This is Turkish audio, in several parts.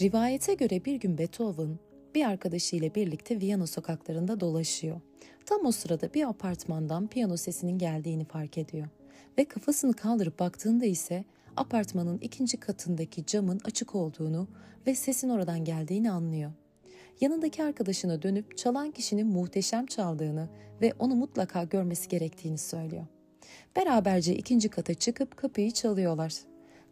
Rivayete göre bir gün Beethoven bir arkadaşıyla birlikte Viyana sokaklarında dolaşıyor. Tam o sırada bir apartmandan piyano sesinin geldiğini fark ediyor. Ve kafasını kaldırıp baktığında ise apartmanın ikinci katındaki camın açık olduğunu ve sesin oradan geldiğini anlıyor. Yanındaki arkadaşına dönüp çalan kişinin muhteşem çaldığını ve onu mutlaka görmesi gerektiğini söylüyor. Beraberce ikinci kata çıkıp kapıyı çalıyorlar.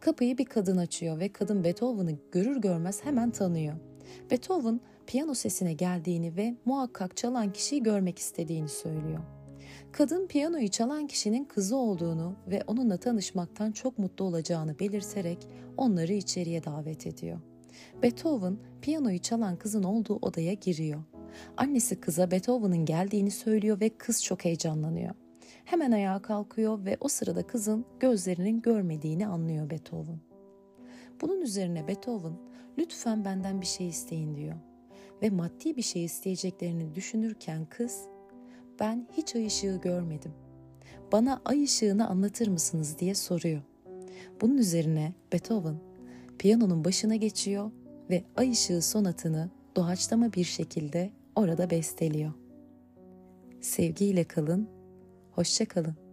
Kapıyı bir kadın açıyor ve kadın Beethoven'ı görür görmez hemen tanıyor. Beethoven piyano sesine geldiğini ve muhakkak çalan kişiyi görmek istediğini söylüyor. Kadın piyanoyu çalan kişinin kızı olduğunu ve onunla tanışmaktan çok mutlu olacağını belirterek onları içeriye davet ediyor. Beethoven piyanoyu çalan kızın olduğu odaya giriyor. Annesi kıza Beethoven'ın geldiğini söylüyor ve kız çok heyecanlanıyor. Hemen ayağa kalkıyor ve o sırada kızın gözlerinin görmediğini anlıyor Beethoven. Bunun üzerine Beethoven lütfen benden bir şey isteyin diyor. Ve maddi bir şey isteyeceklerini düşünürken kız ben hiç ay ışığı görmedim. Bana ay ışığını anlatır mısınız diye soruyor. Bunun üzerine Beethoven piyanonun başına geçiyor ve ay ışığı sonatını doğaçlama bir şekilde orada besteliyor. Sevgiyle kalın, hoşça kalın.